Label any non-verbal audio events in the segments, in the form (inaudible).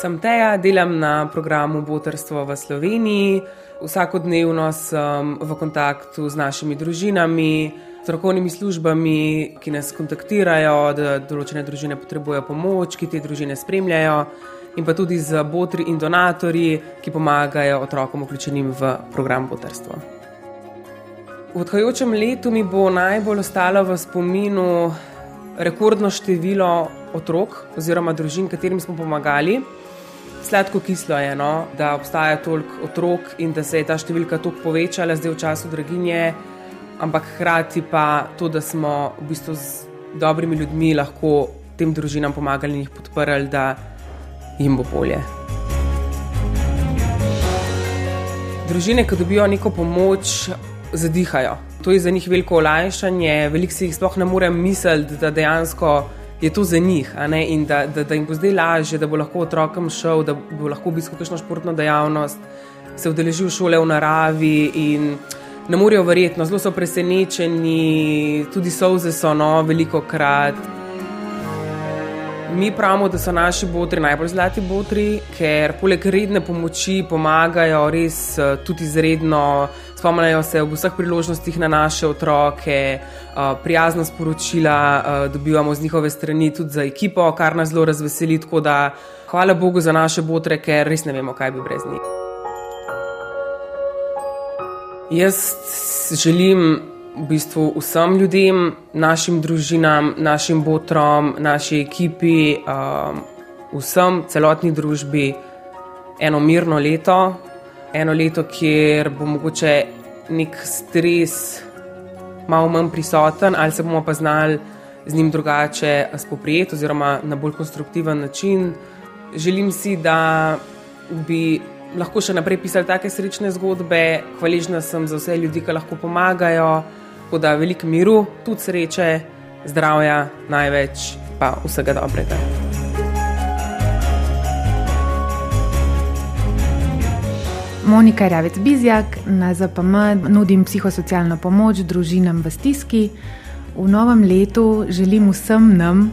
Sem Teja, delam na programu Botrstvo v Sloveniji. Vsakodnevno sem v kontaktu z našimi družinami, strokovnimi službami, ki nas kontaktirajo, da določene družine potrebujejo pomoč, ki te družine spremljajo, in pa tudi z botri in donatorji, ki pomagajo otrokom vključenim v program Botrstvo. V odhajajočem letu mi bo najbolj ostalo v spominu rekordno število otrok oziroma družin, katerim smo pomagali. Sladko kislo je, no, da obstaja toliko otrok in da se je ta številka tako povečala zdaj v času draginje, ampak hkrati pa to, da smo v bistvu z dobrimi ljudmi lahko tem družinam pomagali in jih podprli, da jim bo bolje. Družine, ki dobijo neko pomoč, zadihajo. To je za njih veliko olajšanje, veliko si jih sploh ne morem misliti, da dejansko je to za njih in da, da, da jim bo zdaj lažje, da bo lahko otrokom šel, da bo lahko obiskal kakšno športno dejavnost, se udeležil šole v naravi in ne morejo verjetno, zelo so presenečeni, tudi solze so no, veliko krat. Mi pravimo, da so naši botri najbolj zlati botri, ker poleg redne pomoči pomagajo res eh, tudi izredno. Spomnijo se ob vseh priložnostih na naše otroke, eh, prijazna sporočila eh, dobivamo z njihove strani, tudi za ekipo, kar nas zelo razveseli. Tako da hvala Bogu za naše botre, ker res ne vemo, kaj bi brez njih. Jaz želim v bistvu vsem ljudem, našim družinam, našim botrom, naši ekipi, um, vsem, celotni družbi, eno mirno leto, eno leto, kjer bo mogoče nek stres malo manj prisoten, ali se bomo pa znali z njim drugače spoprijeti, oziroma na bolj konstruktiven način. Želim si, da bi lahko še naprej pisali take srečne zgodbe, hvaležna sem za vse ljudi, ki lahko pomagajo. Tako da veliko miru, tudi sreče, zdravja, največ pa vsega dobrega. Monika Ravec Bizjak na ZPM nudim psihosocialno pomoč družinam v stiski. V novem letu želim vsem nam,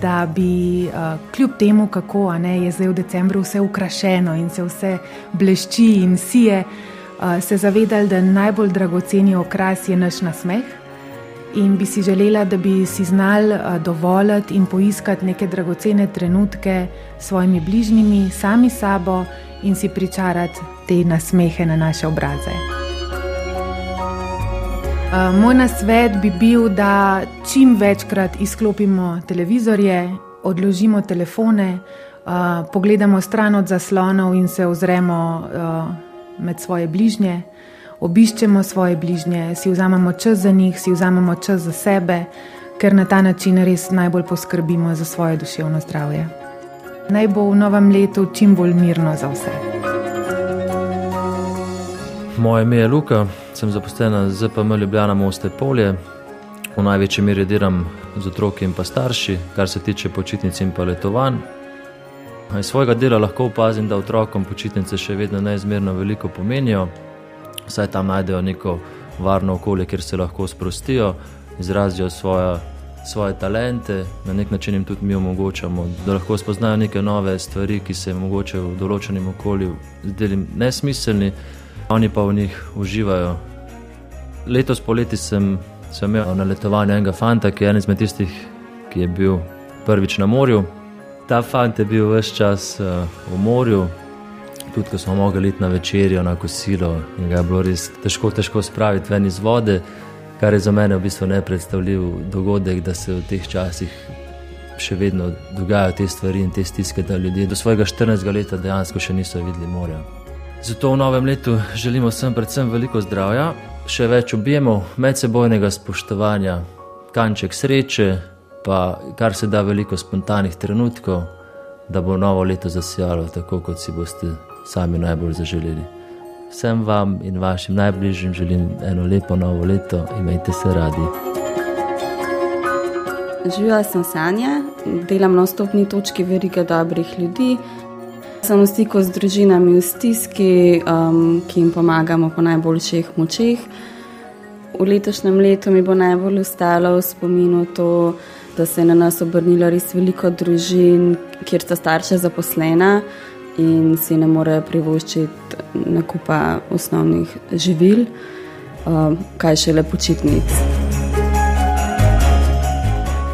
da bi kljub temu, kako ne, je zdaj v decembru vse ukrašeno in se vse blešči in sije se zavedali, da najbolj dragoceni okras je naš nasmeh. In bi si želela, da bi si znali dovoliti in poiskati neke dragocene trenutke s svojimi bližnjimi, sami sabo in si pričarati te nasmehe na naše obraze. Moj nasvet bi bil, da čim večkrat izklopimo televizorje, odložimo telefone, pogledamo stran od zaslonov in se ozremo med svoje bližnje, obiščemo svoje bližnje, si vzamemo čas za njih, si vzamemo čas za sebe, ker na ta način res najbolj poskrbimo za svoje duševno zdravje. Naj bo v novem letu čim bolj mirno za vse. Moje ime je Luka, sem zaposlena z ZPM Ljubljana Moste Polje. V največji meri delam z otroki in pa starši, kar se tiče počitnic in pa letovanj. Iz svojega dela lahko opazim, da otrokom počitnice še vedno neizmerno veliko pomenijo, saj tam najdejo neko varno okolje, kjer se lahko sprostijo, izrazijo svoje, svoje talente, na nek način jim tudi mi omogočamo, da lahko spoznajo neke nove stvari, ki se jim mogoče v določenem okolju zdijo nesmiselni, oni pa v njih uživajo. Letos poleti sem, sem imel na letovanju enega fanta, ki je en izmed tistih, ki je bil prvič na morju. Ta fant je bil vse čas uh, v morju, tudi ko smo mogli iti na večerjo, na kosilo. In ga je bilo res težko, težko spraviti ven iz vode, kar je za mene v bistvu nepredstavljiv dogodek, da se v teh časih še vedno dogajajo te stvari in te stiske, da ljudje do svojega 14. leta dejansko še niso videli morja. Zato v novem letu želimo vsem predvsem veliko zdravja, še več objemov, medsebojnega spoštovanja, kanček sreče pa kar se da veliko spontanih trenutkov, da bo novo leto zasijalo tako, kot si boste sami najbolj zaželeli. Vsem vam in vašim najbližjim želim eno lepo novo leto, imejte se radi. Živela sem Sanja, delam na stopni točki veriga dobrih ljudi. Sem v stiku z družinami v stiski, um, ki jim pomagamo po najboljših močeh. V letošnjem letu mi bo najbolj ostalo v spominu to, da se je na nas obrnilo res veliko družin, kjer sta starša zaposlena in si ne morejo privoščiti nakupa osnovnih živil, uh, kaj šele počitnic.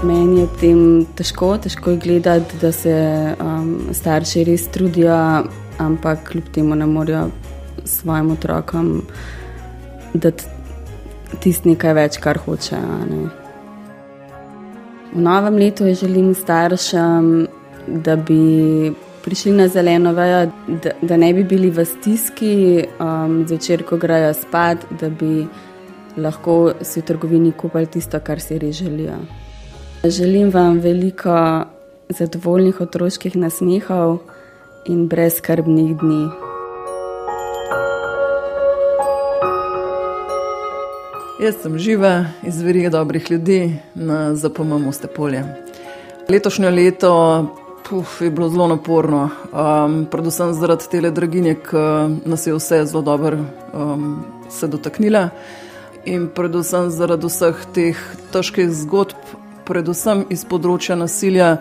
Meni je tem težko, težko je gledati, da se um, starši res trudijo, ampak kljub temu ne morejo svojim otrokom dati tisti nekaj več, kar hočejo. Ne. V novem letu želim staršem, da bi prišli na zeleno vejo, da, da ne bi bili v stiski um, zvečer, ko grejo spat, da bi lahko si v trgovini kupili tisto, kar si res želijo. Želim vam veliko zadovoljnih otroških nasmehov in brezkrbnih dni. Jaz sem živa iz verige dobrih ljudi na ZPM Stepolje. Letošnje leto puf, je bilo zelo naporno, um, predvsem zaradi te draginje, ki nas je vse zelo dobro um, se dotaknila in predvsem zaradi vseh teh težkih zgodb, predvsem iz področja nasilja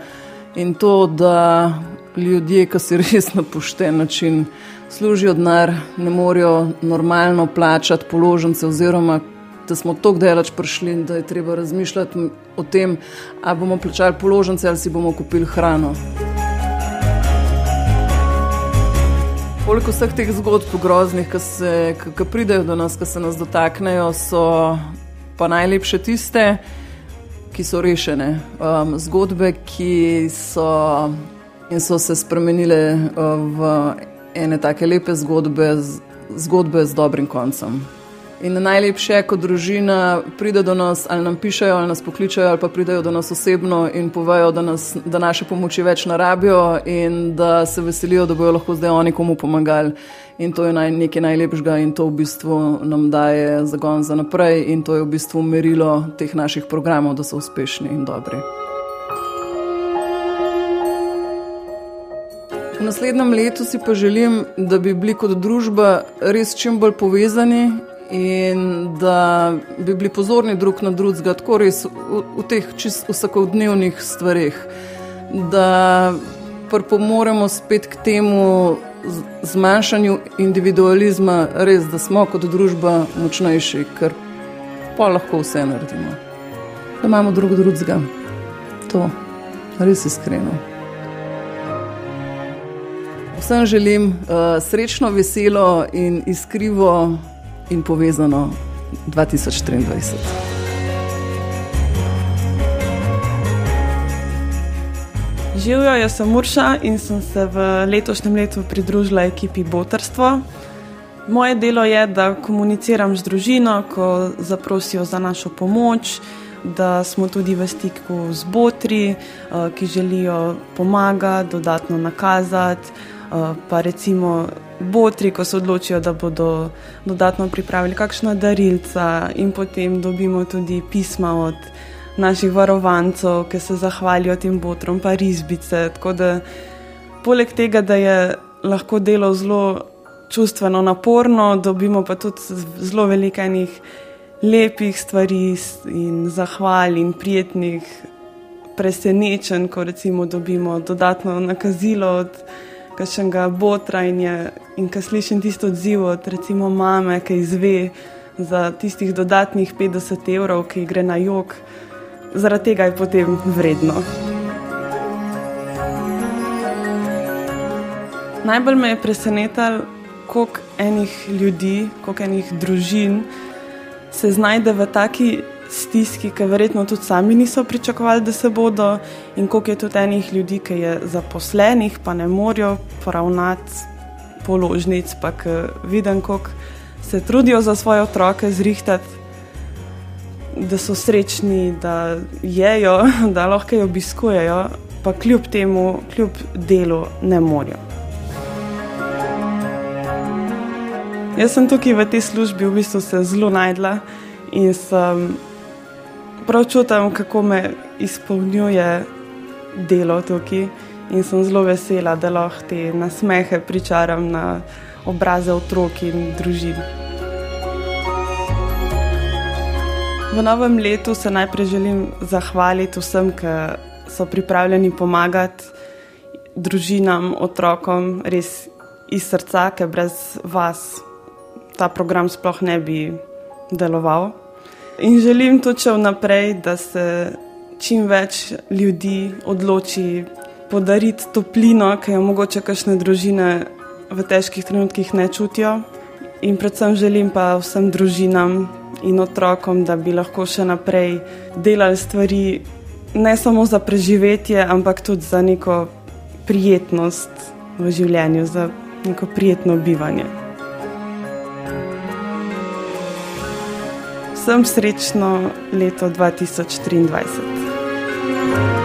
in to, da ljudje, ki si (laughs) res na pošten način služijo denar, ne morejo normalno plačati položnice oziroma da smo tako daleč prišli, da je treba razmišljati o tem, ali bomo plačali položnice ali si bomo kupili hrano. Koliko vseh teh zgodb groznih, ki pridejo do nas, ki se nas dotaknejo, so pa najlepše tiste, ki so rešene. Um, zgodbe, ki so, so se spremenile uh, v ene take lepe zgodbe, zgodbe z dobrim koncem. In najlepše ko družina pride do nas, ali nam pišejo, ali nas pokličajo, ali pa pridejo do nas osebno in povejo, da, nas, da naše pomoči več narabijo in da se veselijo, da bodo lahko zdaj oni komu pomagali. In to je naj, nekaj najlepšega in to v bistvu nam daje zagon za naprej in to je v bistvu merilo teh naših programov, da so uspešni in dobri. V naslednjem letu si pa želim, da bi bili kot družba res čim bolj povezani in da bi bili pozorni drug na drugega, tako res v, v teh čist vsakodnevnih stvarih, da pripomoremo spet k temu zmanjšanju individualizma, res da smo kot družba močnejši, ker pa lahko vse naredimo. Da imamo drug drugega. To res iskreno. Vsem želim uh, srečno, veselo in iskrivo in povezano 2023. Živijo, jaz sem Urša in sem se v letošnjem letu pridružila ekipi Botrstvo. Moje delo je, da komuniciram z družino, ko zaprosijo za našo pomoč, da smo tudi v stiku z botri, eh, ki želijo pomagati, dodatno nakazati, pa recimo botri, ko se odločijo, da bodo dodatno pripravili kakšna darilca, in potem dobimo tudi pisma od naših varovancev, ki se zahvalijo tem botrom, pa risbice. Tako da, poleg tega, da je lahko delo zelo čustveno naporno, dobimo pa tudi zelo veliko enih lepih stvari in zahval in prijetnih. Presenečen, ko recimo dobimo dodatno nakazilo od kakšnega botra in, je, in ko slišim tisto odziv od recimo mame, ki izve za tistih dodatnih 50 evrov, ki gre na jog, zaradi tega je potem vredno. Najbolj me je presenetilo, koliko enih ljudi, koliko enih družin se znajde v taki stiski, ki verjetno tudi sami niso pričakovali, da se bodo, in koliko je tudi enih ljudi, ki je zaposlenih, pa ne morejo poravnati položnic, pa vidim, koliko se trudijo za svoje otroke zrihtati, da so srečni, da jejo, (laughs) da lahko jih obiskujejo, pa kljub temu, kljub delu, ne morejo. Jaz sem tukaj v tej službi v bistvu se zelo najdla in sem prav čutim, kako me izpolnjuje delo tukaj in sem zelo vesela, da lahko te nasmehe pričaram na obraze otrok in družin. V novem letu se najprej želim zahvaliti vsem, ki so pripravljeni pomagati družinam, otrokom, res iz srca, ker brez vas ta program sploh ne bi deloval. In želim tudi še vnaprej, da se čim več ljudi odloči podariti toplino, ki jo mogoče kakšne družine v težkih trenutkih ne čutijo. In predvsem želim pa vsem družinam in otrokom, da bi lahko še naprej delali stvari ne samo za preživetje, ampak tudi za neko prijetnost v življenju, za neko prijetno bivanje. vsem srečno leto 2023.